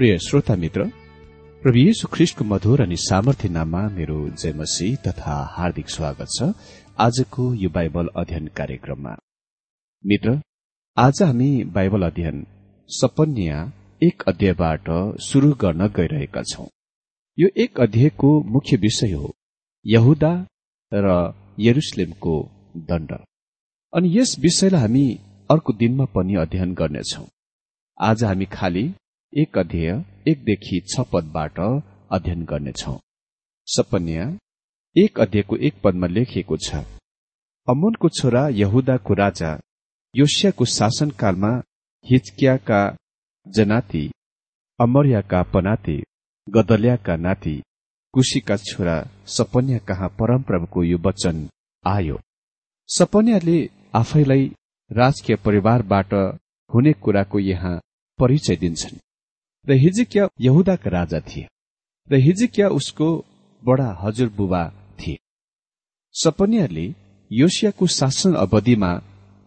प्रिय श्रोता मित्र प्रभु येशु ख्रिस्टको मधुर अनि सामर्थ्य नाममा मेरो जयमसी तथा हार्दिक स्वागत छ आजको यो बाइबल अध्ययन कार्यक्रममा। मित्र आज हामी बाइबल अध्ययन सपन्या एक अध्यायबाट शुरू गर्न गइरहेका छौं। यो एक अध्यायको मुख्य विषय हो यहुदा र यरुसलेमको दण्ड। अनि यस विषयलाई हामी अर्को दिनमा पनि अध्ययन गर्नेछौ। आज हामी खालि एक अध्यय एकदेखि छ पदबाट अध्ययन गर्नेछौ। सपन्या एक अध्ययको एक पदमा लेखिएको छ अमोनको छोरा यहुदाको राजा योसियाको शासनकालमा हिचकियाका जनाती अमर्याका पनाती गदल्याका नाति कुशीका छोरा सपन्या कहाँ परमप्रभुको यो वचन आयो। सपन्याले आफैलाई राजकीय परिवारबाट हुने कुराको यहाँ परिचय दिन्छन्। र हिजिकिया यहुदाका राजा थिए। र हिजिकिया उसको बडा हजुरबुबा थिए। सपनियाले योसियाको शासन अवधिमा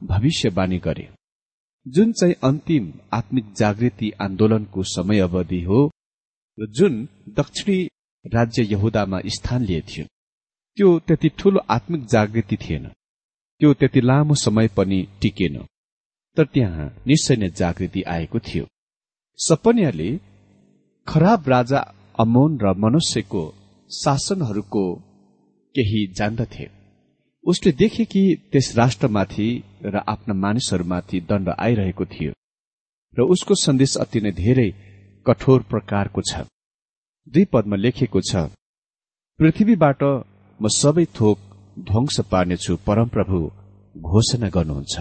भविष्यवाणी गरे जुन चाहिँ अन्तिम आत्मिक जागृति आन्दोलनको समय अवधि हो र जुन दक्षिणी राज्य यहुदामा स्थान लिए थियो त्यो त्यति ठूलो आत्मिक जागृति थिएन। त्यो त्यति लामो समय पनि टिकेन। तर त्यहाँ निश्चय नै जागृति आएको थियो। सपन्याले खराब राजा अमोन र मनुष्यको शासनहरूको केही जान्दथे। उसले देखे कि त्यस राष्ट्रमाथि र आफ्ना मानिसहरूमाथि दण्ड आइरहेको थियो र उसको सन्देश अति नै धेरै कठोर प्रकारको छ। दुई पदमा लेखेको छ पृथ्वीबाट म सबै थोक ध्वंस पार्नेछु परमप्रभु घोषणा गर्नुहुन्छ।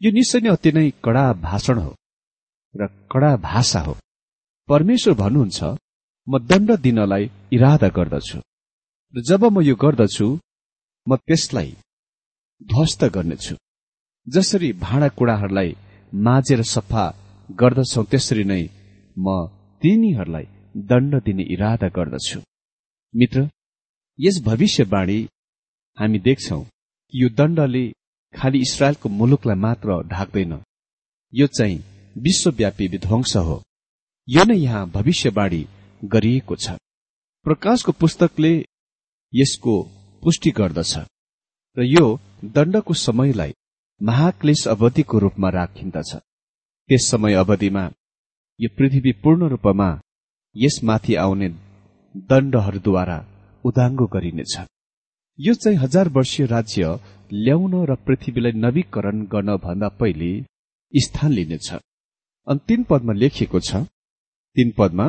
यो निश्चय नै अति नै कडा भाषण हो। र कडा भाषा हो। परमेश्वर भन्नुहुन्छ म दण्ड दिनलाई इरादा गर्दछु र जब म यो गर्दछु म त्यसलाई ध्वस्त गर्नेछु। जसरी भाँडाकुँडाहरूलाई माझेर सफा गर्दछौ त्यसरी नै म तिनीहरूलाई दण्ड दिने इरादा गर्दछु। मित्र यस भविष्यवाणी हामी देख्छौ कि यो दण्डले खालि इसरायलको मुलुकलाई मात्र ढाक्दैन। यो चाहिँ विश्वव्यापी विध्वंस हो। यो नै यहाँ भविष्यवाणी गरिएको छ। प्रकाशको पुस्तकले यसको पुष्टि गर्दछ। र यो दण्डको समयलाई महाक्लेश अवधिको रूपमा राखिन्दछ। त्यस समय अवधिमा यो पृथ्वी पूर्ण रूपमा यसमाथि आउने दण्डहरूद्वारा उदाङ्गो गरिनेछ। यो चाहिँ हजार वर्षीय राज्य ल्याउन र पृथ्वीलाई नवीकरण गर्न भन्दा पहिले स्थान लिनेछ। अनि तीन पदमा लेखिएको छ तीन पदमा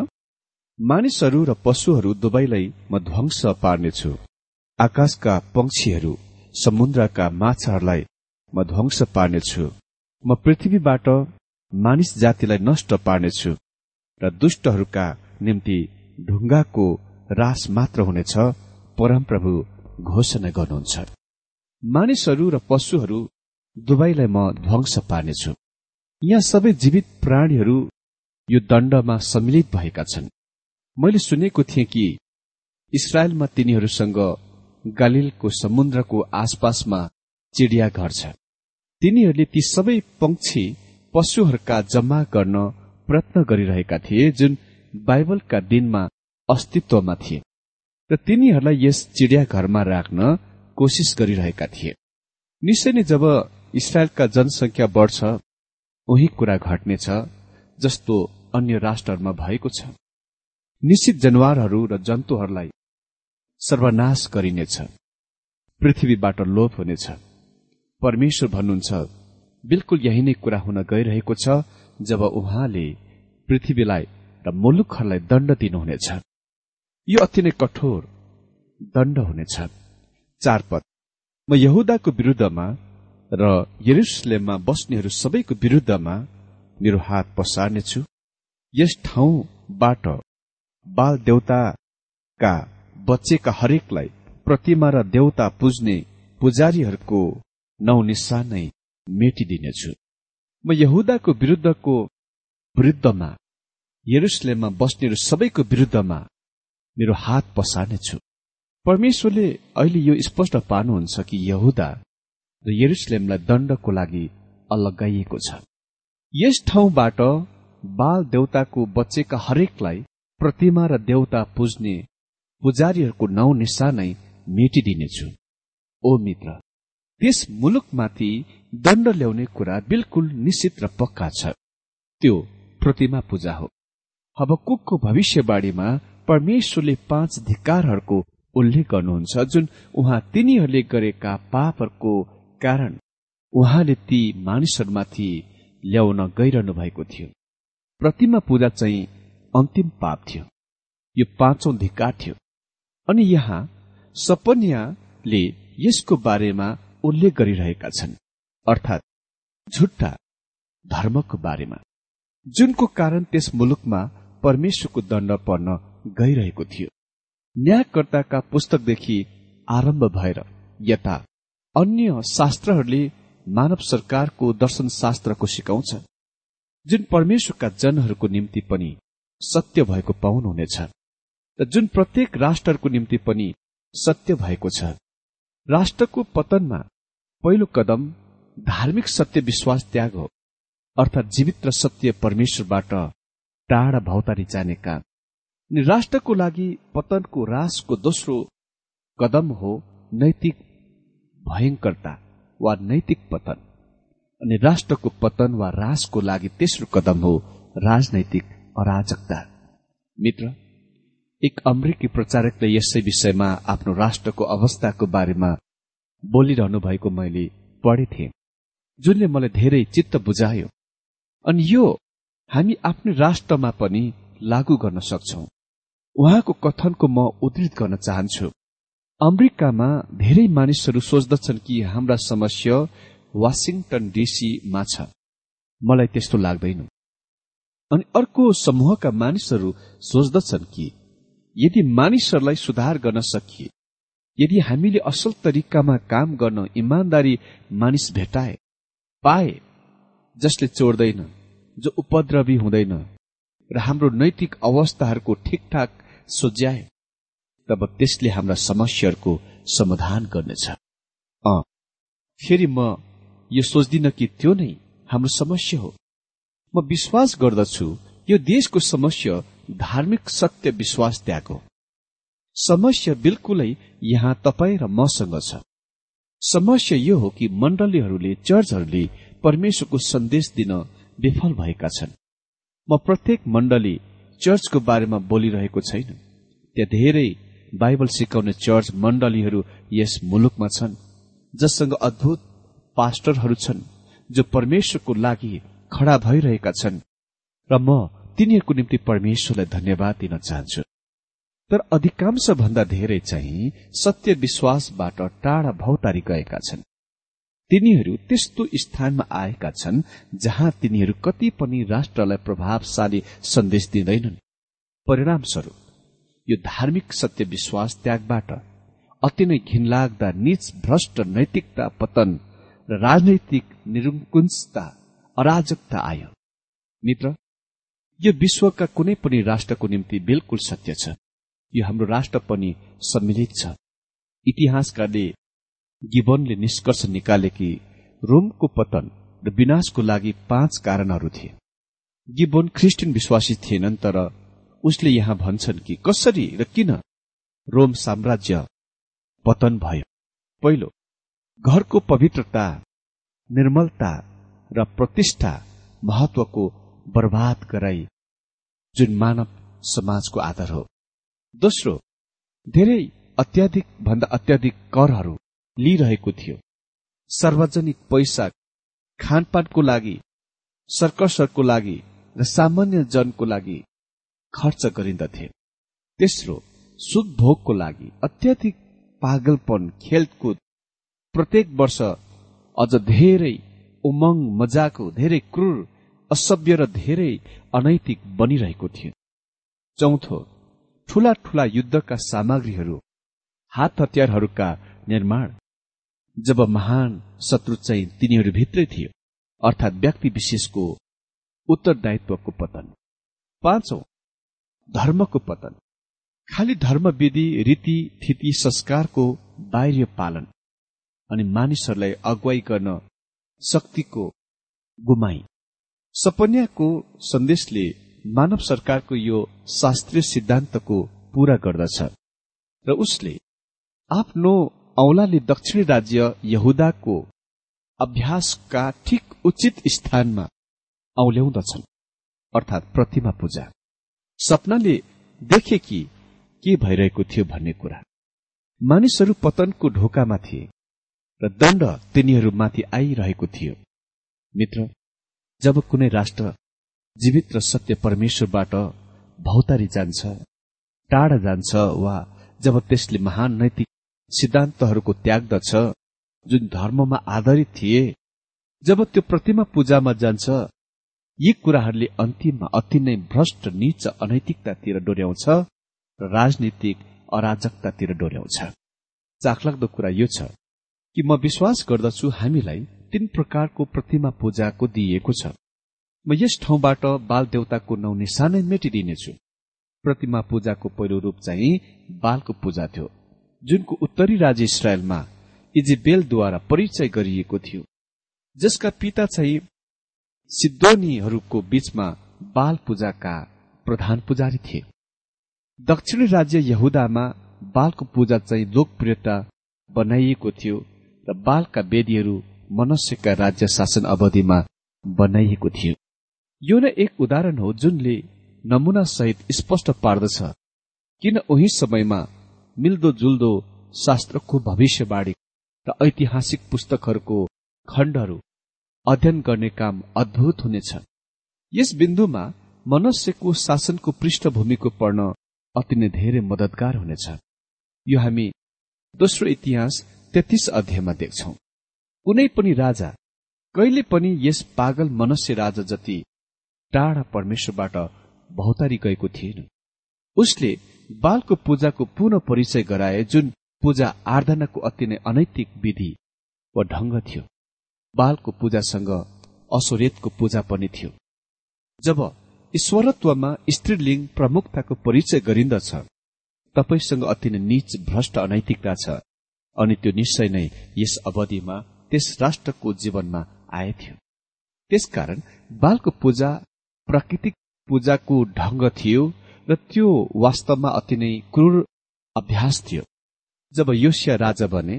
मानिसहरू र पशुहरू दुवैलाई म ध्वंस पार्नेछु। आकाशका पंक्षीहरू समुद्रका माछाहरूलाई म ध्वंस पार्नेछु। म पृथ्वीबाट मानिस जातिलाई नष्ट पार्नेछु र दुष्टहरूका निम्ति ढुङ्गाको रास मात्र हुनेछ परमप्रभु घोषणा गर्नुहुन्छ। मानिसहरू र पशुहरू दुवैलाई म ध्वंस पार्नेछु। यहाँ सबै जीवित प्राणीहरू यो दण्डमा सम्मिलित भएका छन्। मैले सुनेको थिएँ कि इसरायलमा तिनीहरूसँग गालिलको समुद्रको आसपासमा चिडियाघर छ। तिनीहरूले ती सबै पंक्षी पशुहरूका जम्मा गर्न प्रयत्न गरिरहेका थिए जुन बाइबलका दिनमा अस्तित्वमा थिए र तिनीहरूलाई यस चिडियाघरमा राख्न कोसिस गरिरहेका थिए। निश्चय नै जब इसरायलका जनसंख्या बढ्छ उही कुरा घट्नेछ जस्तो अन्य राष्ट्रहरूमा भएको छ। निश्चित जनावरहरू र जन्तुहरूलाई सर्वनाश गरिनेछ। पृथ्वीबाट लोप हुनेछ। परमेश्वर भन्नुहुन्छ बिल्कुल यही नै कुरा हुन गइरहेको छ जब उहाँले पृथ्वीलाई र मुलुकहरूलाई दण्ड दिनुहुनेछ। यो अति नै कठोर दण्ड हुनेछ। चार पद। म यहुदाको विरूद्धमा र यरुसलेममा बस्नेहरू सबैको विरूद्धमा मेरो हात पसार्नेछु। यस ठाउँबाट बाल देवताका बच्चेका हरेकलाई प्रतिमा र देवता पुज्ने पुजारीहरूको नौ निशानै मेटिदिनेछु। म यहुदाको विरूद्धको विरुद्धमा यरुसलेममा बस्नेहरू सबैको विरूद्धमा मेरो हात पसार्नेछु। परमेश्वरले अहिले यो स्पष्ट पार्नुहुन्छ कि यहुदा र यरुसलेमलाई दण्डको लागि अलगाइएको छ। यस ठाउँबाट बाल देवताको बच्चेका हरेकलाई प्रतिमा र देवता पुज्ने पुजारीहरूको नौ निशानै मेटिदिनेछु। ओ मित्र त्यस मुलुकमाथि दण्ड ल्याउने कुरा बिल्कुल निश्चित र पक्का छ। त्यो प्रतिमा पूजा हो। हबकुकको भविष्यवाणीमा परमेश्वरले पाँच धिकारहरूको उल्लेख गर्नुहुन्छ जुन उहाँ तिनीहरूले गरेका पापहरूको कारण उहाँले ती मानिसहरूमाथि ल्याउन गइरहनु भएको थियो। प्रतिमा पूजा चाहिँ अन्तिम पाप थियो। यो पाँचौं धिकार थियो। अनि यहाँ सपन्याले यसको बारेमा उल्लेख गरिरहेका छन्। अर्थात् झुट्टा धर्मको बारेमा। जुनको कारण त्यस मुलुकमा परमेश्वरको दण्ड पर्न गइरहेको थियो। न्यायकर्ताका पुस्तकदेखि आरम्भ भएर यता अन्य शास्त्रहरूले मानव सरकारको दर्शन शास्त्रको सिकाउँछ जुन परमेश्वरका जनहरूको निम्ति पनि सत्य भएको पाउनुहुनेछ र जुन प्रत्येक राष्ट्रको निम्ति पनि सत्य भएको छ। राष्ट्रको पतनमा पहिलो कदम धार्मिक सत्य विश्वास त्याग हो अर्थात् जीवित र सत्य परमेश्वरबाट टाढा भौतारी जाने काम अनि राष्ट्रको लागि पतनको रासको दोस्रो कदम हो नैतिक भयंकरता वा नैतिक पतन अनि राष्ट्रको पतन वा रासको लागि तेस्रो कदम हो राजनैतिक अराजकता। मित्र एक अमेरिकी प्रचारकले यसै विषयमा आफ्नो राष्ट्रको अवस्थाको बारेमा बोलिरहनु भएको मैले पढेथे जुनले मलाई धेरै चित्त बुझायो। अनि यो हामी आफ्नो राष्ट्रमा पनि लागू गर्न सक्छौ। उहाँको कथनको म उद्धित गर्न चाहन्छु। अमेरिकामा धेरै मानिसहरू सोच्दछन् कि हाम्रा समस्या वासिङटन डिसीमा छ। मलाई त्यस्तो लाग्दैन। अनि अर्को समूहका मानिसहरू सोच्दछन् कि यदि मानिसहरूलाई सुधार गर्न सकिए यदि हामीले असल तरिकामा काम गर्न इमान्दारी मानिस भेटाए पाए जसले चोर्दैन जो उपद्रवी हुँदैन र हाम्रो नैतिक अवस्थाहरूको ठिकठाक सोझ्याए तब त्यसले हाम्रा समस्याहरूको समाधान गर्नेछ। अ फेरि म यो सोच्दिन कि त्यो नै हाम्रो समस्या हो। म विश्वास गर्दछु यो देशको समस्या धार्मिक सत्य विश्वास त्याग हो। समस्या बिल्कुलै यहाँ तपाईँ र मसँग छ। समस्या यो हो कि मण्डलीहरूले चर्चहरूले परमेश्वरको सन्देश दिन विफल भएका छन्। म प्रत्येक मण्डली चर्चको बारेमा बोलिरहेको छैन। त्यहाँ धेरै बाइबल सिकाउने चर्च मण्डलीहरू यस मुलुकमा छन् जससँग अद्भुत पास्टरहरू छन् जो परमेश्वरको लागि खडा भइरहेका छन्। र म तिनीहरूको निम्ति परमेश्वरलाई धन्यवाद दिन चाहन्छु। तर अधिकांश भन्दा धेरै चाहिँ सत्य विश्वासबाट टाढा भौतारी गएका छन्। तिनीहरू त्यस्तो स्थानमा आएका छन् जहाँ तिनीहरू कति पनि राष्ट्रलाई प्रभावशाली सन्देश दिँदैनन्। परिणामस्वरूप यो धार्मिक सत्य विश्वास त्यागबाट अति नै घिनलाग्दा निच भ्रष्ट नैतिकता पतन र राजनैतिक निरुकुंजता अराजकता आयो। मित्र यो विश्वका कुनै पनि राष्ट्रको निम्ति बिल्कुल सत्य छ। यो हाम्रो राष्ट्र पनि सम्मिलित छ। इतिहासकारले गिबनले निष्कर्ष निकाले कि रोमको पतन र विनाशको लागि पाँच कारणहरू थिए। गिबोन ख्रिस्टियन विश्वासी थिएनन् तर उसले यहाँ भन्छन् कि कसरी र किन? रोम साम्राज्य पतन भयो। पहिलो घरको पवित्रता निर्मलता र प्रतिष्ठा महत्वको बर्बाद गराई जुन मानव समाजको आधार हो। दोस्रो धेरै अत्याधिक भन्दा अत्याधिक करहरू लिइरहेको थियो। सार्वजनिक पैसा खानपानको लागि सर्कसहरूको लागि र सामान्य जनको लागि खर्च गरिन्दथे। तेस्रो सुख भोगको लागि अत्याधिक पागलपन खेलकुद। प्रत्येक वर्ष अझ धेरै उमङ मजाको धेरै क्रूर असभ्य र धेरै अनैतिक बनिरहेको थियो। चौथो ठूला ठूला युद्धका सामग्रीहरू हात हतियारहरूका निर्माण। जब महान शत्रु चाहिँ तिनीहरूभित्रै थियो अर्थात् व्यक्ति विशेषको उत्तरदायित्वको पतन। पाँचौं धर्मको पतन। खालि धर्मविधि रीति थिति संस्कारको बाह्य पालन अनि मानिसहरूलाई अगुवाई गर्न शक्तिको गुमाई। सपन्याको सन्देशले मानव सरकारको यो शास्त्रीय सिद्धान्तको पूरा गर्दछ र उसले आफ्नो औलाले दक्षिणी राज्य यहुदाको अभ्यासका ठिक उचित स्थानमा औल्याउँदछन् अर्थात् प्रतिमा पूजा। सपनाले देखे कि के भइरहेको थियो भन्ने कुरा। मानिसहरू पतनको ढोकामा थिए र दण्ड तिनीहरूमाथि आइरहेको थियो। मित्र जब कुनै राष्ट्र जीवित र सत्य परमेश्वरबाट भौतारी जान्छ टाढा जान्छ वा जब त्यसले महान नैतिक सिद्धान्तहरूको त्याग्दछ जुन धर्ममा आधारित थिए जब त्यो प्रतिमा पूजामा जान्छ यी कुराहरूले अन्तिममा अति नै भ्रष्ट निच अनैतिकतातिर डोर्याउँछ र राजनीतिक अराजकतातिर डोर्याउँछ। चाखलाग्दो कुरा यो छ कि म विश्वास गर्दछु हामीलाई तीन प्रकारको प्रतिमा पूजाको दिइएको छ। म यस ठाउँबाट बाल देवताको नौ निशानै मेटिदिनेछु प्रतिमा पूजाको पहिलो रूप चाहिँ बालको पूजा थियो जुनको उत्तरी राज्य इसरायलमा इजिबेलद्वारा परिचय गरिएको थियो। जसका पिता चाहिँ सिद्धोनीहरूको बीचमा बाल पूजाका प्रधान पुजारी थिए। दक्षिणी राज्य यहुदामा बालको पूजा चाहिँ लोकप्रियता बनाइएको थियो र बालका वेदीहरू मनुष्यका राज्य शासन अवधिमा बनाइएको थियो। यो नै एक उदाहरण हो जुनले नमुना सहित स्पष्ट पार्दछ किन उही समयमा मिल्दो जुल्दो शास्त्रको भविष्यवाणी र ऐतिहासिक पुस्तकहरूको खण्डहरू अध्ययन गर्ने काम अद्भुत हुनेछ। यस बिन्दुमा मनुष्यको शासनको पृष्ठभूमिको पढ्न अति नै धेरै मदतगार हुनेछ। यो हामी दोस्रो इतिहास तेत्तीस अध्यायमा देख्छौ। कुनै पनि राजा कहिले पनि यस पागल मनुष्य राजा जति टाढा परमेश्वरबाट भौतारी गएको थिएन। उसले बालको पूजाको पुनः परिचय गराए जुन पूजा आराधनाको अति नै अनैतिक विधि वा ढंग थियो। बालको पूजासँग असोरेतको पूजा पनि थियो। जब ईश्वरत्वमा स्त्रीलिङ्ग प्रमुखताको परिचय गरिन्दछ तपाईँसँग अति नै निच भ्रष्ट अनैतिकता छ अनि त्यो निश्चय नै यस अवधिमा त्यस राष्ट्रको जीवनमा आएथ्यो त्यसकारण बालको पूजा प्राकृतिक पूजाको ढंग थियो र त्यो वास्तवमा अति नै क्रूर अभ्यास थियो। जब योसिया राजा बने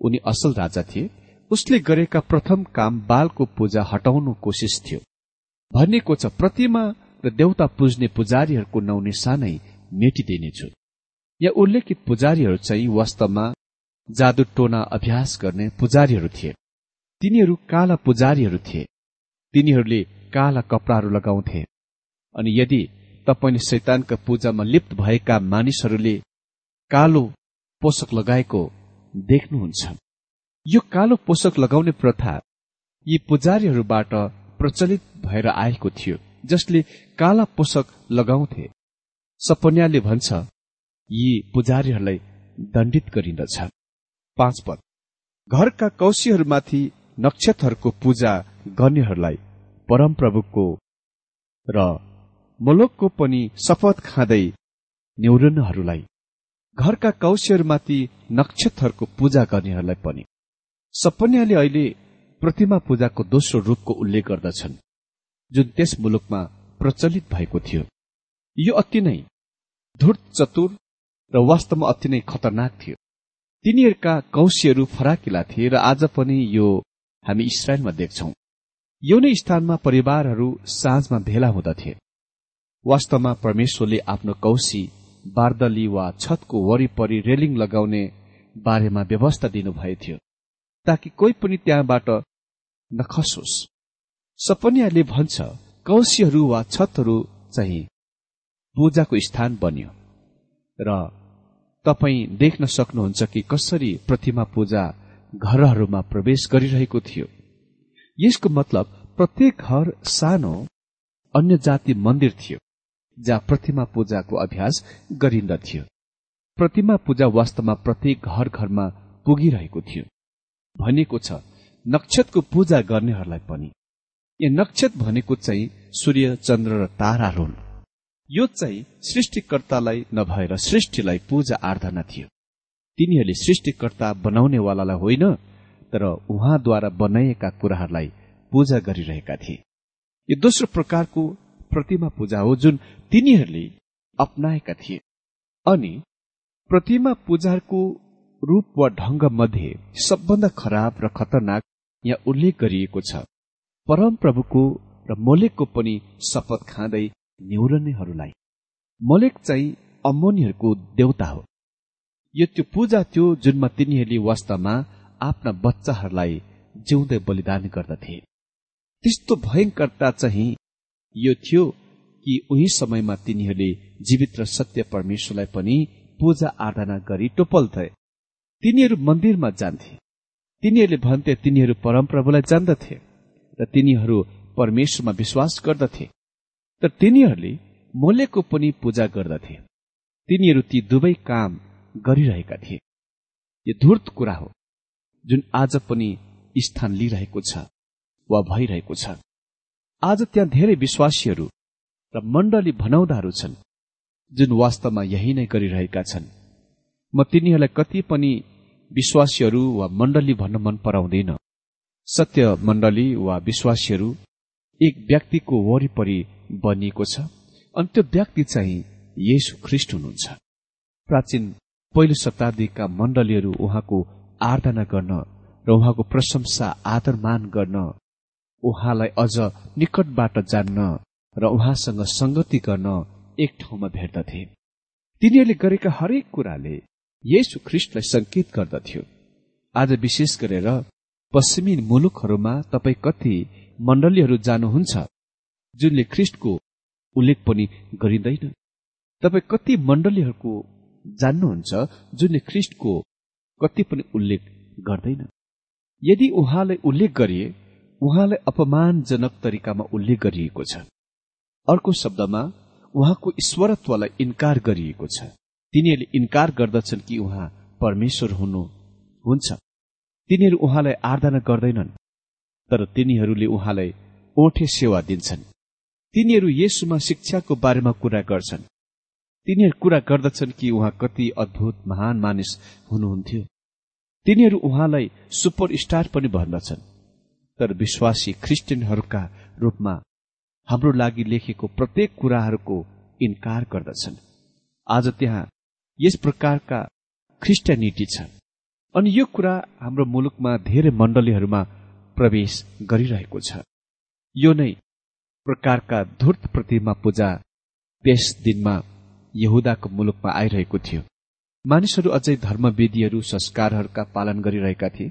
उनी असल राजा थिए उसले गरेका प्रथम काम बालको पूजा हटाउनु कोसिस थियो। भनिएको छ प्रतिमा र देउता पुज्ने पुजारीहरूको नौ निशानै मेटिदिनेछु या उल्लेखित पुजारीहरू चाहिँ वास्तवमा जादु टोना अभ्यास गर्ने पुजारीहरू थिए। तिनीहरू काला पुजारीहरू थिए। तिनीहरूले काला कपडाहरू लगाउँथे। अनि यदि तपाईँले शैतानका पूजामा लिप्त भएका मानिसहरूले कालो पोषक लगाएको देख्नुहुन्छ। यो कालो पोषक लगाउने प्रथा यी पुजारीहरूबाट प्रचलित भएर आएको थियो जसले काला पोषक लगाउँथे। सपन्याले भन्छ यी पुजारीहरूलाई दण्डित गरिन्दछ। पाँच पद। घरका कौशीहरूमाथि नक्षत्रहरूको पूजा गर्नेहरूलाई परमप्रभुको र मलोकको पनि शपथ खाँदै न्यौरनहरूलाई घरका कौशीहरूमाथि नक्षत्रहरूको पूजा गर्नेहरूलाई पनि। सपन्याले अहिले प्रतिमा पूजाको दोस्रो रूपको उल्लेख गर्दछन् जुन त्यस मुलुकमा प्रचलित भएको थियो। यो अति नै धुर्त चतुर र वास्तवमा अति नै खतरनाक थियो। तिनीहरूका कौशीहरू फराकिला थिए र आज पनि यो हामी इसरायलमा देख्छौ। यो नै स्थानमा परिवारहरू साँझमा भेला हुँदथे। वास्तवमा परमेश्वरले आफ्नो कौशी बारदली वा छतको वरिपरि रेलिङ लगाउने बारेमा व्यवस्था दिनुभएको थियो। ताकि कोही पनि त्यहाँबाट नखसोस्। सपनियाले भन्छ कौशीहरू वा छतहरू चाहिँ पूजाको स्थान बन्यो। र तपाईँ देख्न सक्नुहुन्छ कि कसरी प्रतिमा पूजा घरहरूमा प्रवेश गरिरहेको थियो। यसको मतलब प्रत्येक घर सानो अन्य जाति मन्दिर थियो जहाँ प्रतिमा पूजाको अभ्यास गरिन्दथ्यो। प्रतिमा पूजा वास्तवमा प्रत्येक घर घरमा पुगिरहेको थियो। भनेको छ नक्षत्रको पूजा गर्नेहरूलाई पनि। यो नक्षत्र भनेको चाहिँ सूर्य चन्द्र र ताराहरू हुन्। यो चाहिँ सृष्टिकर्तालाई नभएर सृष्टिलाई पूजा आराधना थियो। तिनीहरूले सृष्टिकर्ता बनाउनेवालालाई होइन तर उहाँद्वारा बनाइएका कुराहरूलाई पूजा गरिरहेका थिए। यो दोस्रो प्रकारको प्रतिमा पूजा हो जुन तिनीहरूले अप्नाएका थिए। अनि प्रतिमा पूजाको रूप वा ढंग मध्ये सबभन्दा खराब र खतरनाक यहाँ उल्लेख गरिएको छ। परम प्रभुको र मोलेकको पनि शपथ खाँदै न्यौरनेहरूलाई मोलेक चाहिँ अमोनीहरूको देउता हो। यो त्यो पूजा थियो जुनमा तिनीहरूले वास्तवमा आफ्ना बच्चाहरूलाई जिउँदै बलिदान गर्दथे। त्यस्तो भयंकरता चाहिँ यो थियो कि उही समयमा तिनीहरूले जीवित र सत्य परमेश्वरलाई पनि पूजा आराधना गरी टोपल्थे तिनीहरू मन्दिरमा जान्थे। तिनीहरूले भन्थे तिनीहरू परमप्रभुलाई जान्दथे र तिनीहरू परमेश्वरमा विश्वास गर्दथे। तर तिनीहरूले मोलेको पनि पूजा गर्दथे। तिनीहरू ती दुवै काम गरिरहेका थिए। यो धूर्त कुरा हो जुन आज पनि स्थान लिइरहेको छ वा भइरहेको छ। आज त्यहाँ धेरै विश्वासीहरू र मण्डली भनाउँदाहरू छन् जुन वास्तवमा यही नै गरिरहेका छन्। म तिनीहरूलाई कति पनि विश्वासीहरू वा मण्डली भन्न मन पराउँदैन। सत्य मण्डली वा विश्वासीहरू एक व्यक्तिको वरिपरि बनिएको छ अनि त्यो व्यक्ति चाहिँ येसु ख्रिस्ट हुनुहुन्छ। प्राचीन पहिलो शताब्दीका मण्डलीहरू उहाँको आराधना गर्न र उहाँको प्रशंसा आदरमान गर्न उहाँलाई अझ निकटबाट जान्न र उहाँसँग संगति गर्न एक ठाउँमा भेट्दथे। तिनीहरूले गरेका हरेक कुराले येशु ख्रिस्टलाई संकेत गर्दथ्यो। आज विशेष गरेर पश्चिमी मुलुकहरूमा तपाईँ कति मण्डलीहरू जानुहुन्छ जुनले ख्रिस्टको उल्लेख पनि गरिँदैन। तपाईँ कति मण्डलीहरूको जान्नुहुन्छ जुनले ख्रिस्टको कति पनि उल्लेख गर्दैन। यदि उहाँलाई उल्लेख गरिए उहाँलाई अपमानजनक तरिकामा उल्लेख गरिएको छ। अर्को शब्दमा उहाँको ईश्वरत्वलाई इन्कार गरिएको छ। तिनीहरूले इन्कार गर्दछन् कि उहाँ परमेश्वर हुनु हुन्छ। तिनीहरू उहाँलाई आराधना गर्दैनन् तर तिनीहरूले उहाँलाई ओठे सेवा दिन्छन्। तिनीहरू यसुमा शिक्षाको बारेमा कुरा गर्छन्। तिनीहरू कुरा गर्दछन् कि उहाँ कति अद्भुत महान मानिस हुनुहुन्थ्यो। तिनीहरू उहाँलाई सुपर स्टार पनि भन्दछन्। तर विश्वासी क्रिस्चियनहरूका रूपमा हाम्रो लागि लेखेको प्रत्येक कुराहरूको इन्कार गर्दछन्। आज त्यहाँ यस प्रकारका क्रिस्टियानिटी छ अनि यो कुरा हाम्रो मुलुकमा धेरै मण्डलीहरूमा प्रवेश गरिरहेको छ। यो नै प्रकारका धूर्त प्रतिमा पूजा त्यस दिनमा यहुदाको मुलुकमा आइरहेको थियो। मानिसहरू अझै धर्मविधिहरू संस्कारहरूका पालन गरिरहेका थिए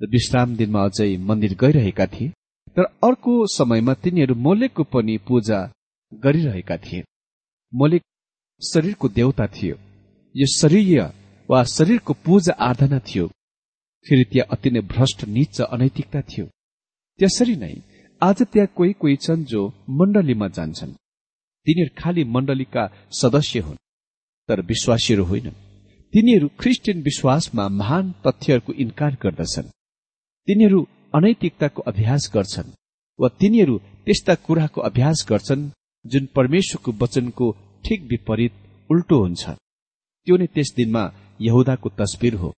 र विश्राम दिनमा अझै मन्दिर गइरहेका थिए। तर अर्को समयमा तिनीहरू मोलेकको पनि पूजा गरिरहेका थिए। मोलेक शरीरको देवता थियो। यो शरीर वा शरीरको पूजा आराधना थियो। फेरि त्यहाँ अति नै भ्रष्ट निच अनैतिकता थियो। त्यसरी नै आज त्यहाँ कोही कोही छन् जो मण्डलीमा जान्छन्। तिनीहरू खालि मण्डलीका सदस्य हुन् तर विश्वासीहरू होइनन्। तिनीहरू क्रिस्चियन विश्वासमा महान तथ्यहरूको इन्कार गर्दछन्। तिनीहरू अनैतिकताको अभ्यास गर्छन् वा तिनीहरू त्यस्ता कुराको अभ्यास गर्छन् जुन परमेश्वरको वचनको ठिक विपरीत उल्टो हुन्छ। त्यो नै त्यस दिनमा यहुदाको तस्विर हो।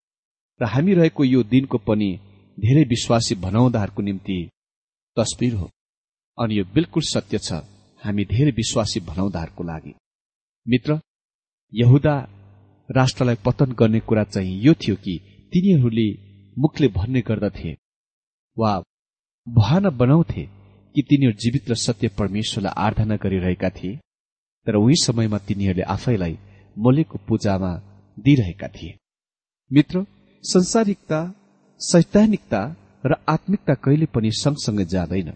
र हामी रहेको यो दिनको पनि धेरै विश्वासी भनाउँदाहरूको निम्ति तस्विर हो। अनि यो बिल्कुल सत्य छ हामी धेरै विश्वासी भनाउँदाहरूको लागि। मित्र यहुदा राष्ट्रलाई पतन गर्ने कुरा चाहिँ यो थियो कि तिनीहरूले मुखले भन्ने गर्दथे वा भन बनाउँथे कि तिनीहरू जीवित र सत्य परमेश्वरलाई आराधना गरिरहेका थिए तर उही समयमा तिनीहरूले आफैलाई मोलेको पूजामा दिइरहेका थिए। मित्र संसारिकता सैद्धान्तिकता र आत्मिकता कहिले पनि सँगसँगै जाँदैन।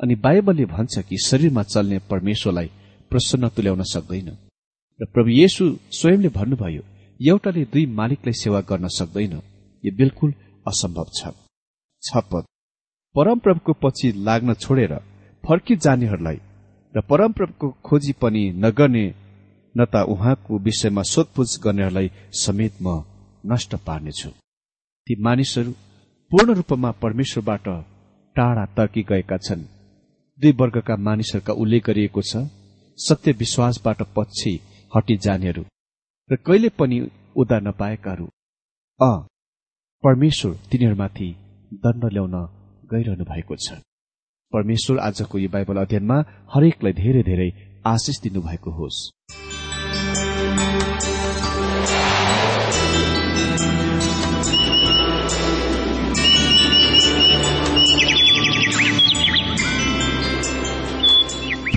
अनि बाइबलले भन्छ कि शरीरमा चल्ने परमेश्वरलाई प्रसन्न तुल्याउन सक्दैन। र प्रभु येशु स्वयंले भन्नुभयो एउटाले दुई मालिकलाई सेवा गर्न सक्दैन। यो बिल्कुल असम्भव छ। परमप्रभुको पछि लाग्न छोडेर फर्किजानेहरूलाई र परमप्रभुको खोजी पनि नगर्ने न त उहाँको विषयमा सोधपुछ गर्नेहरूलाई समेत म नष्ट पार्नेछु। ती मानिसहरू पूर्ण रूपमा परमेश्वरबाट टाढा तर्की गएका छन्। दुई वर्गका मानिसहरूका उल्लेख गरिएको छ सत्य विश्वासबाट पछि हटी जानेहरू र कहिले पनि उदा नपाएकाहरू। अ परमेश्वर तिनीहरूमाथि दण्ड ल्याउन गइरहनु भएको छ। परमेश्वर आजको यो बाइबल अध्ययनमा हरेकलाई धेरै धेरै आशिष दिनुभएको होस्।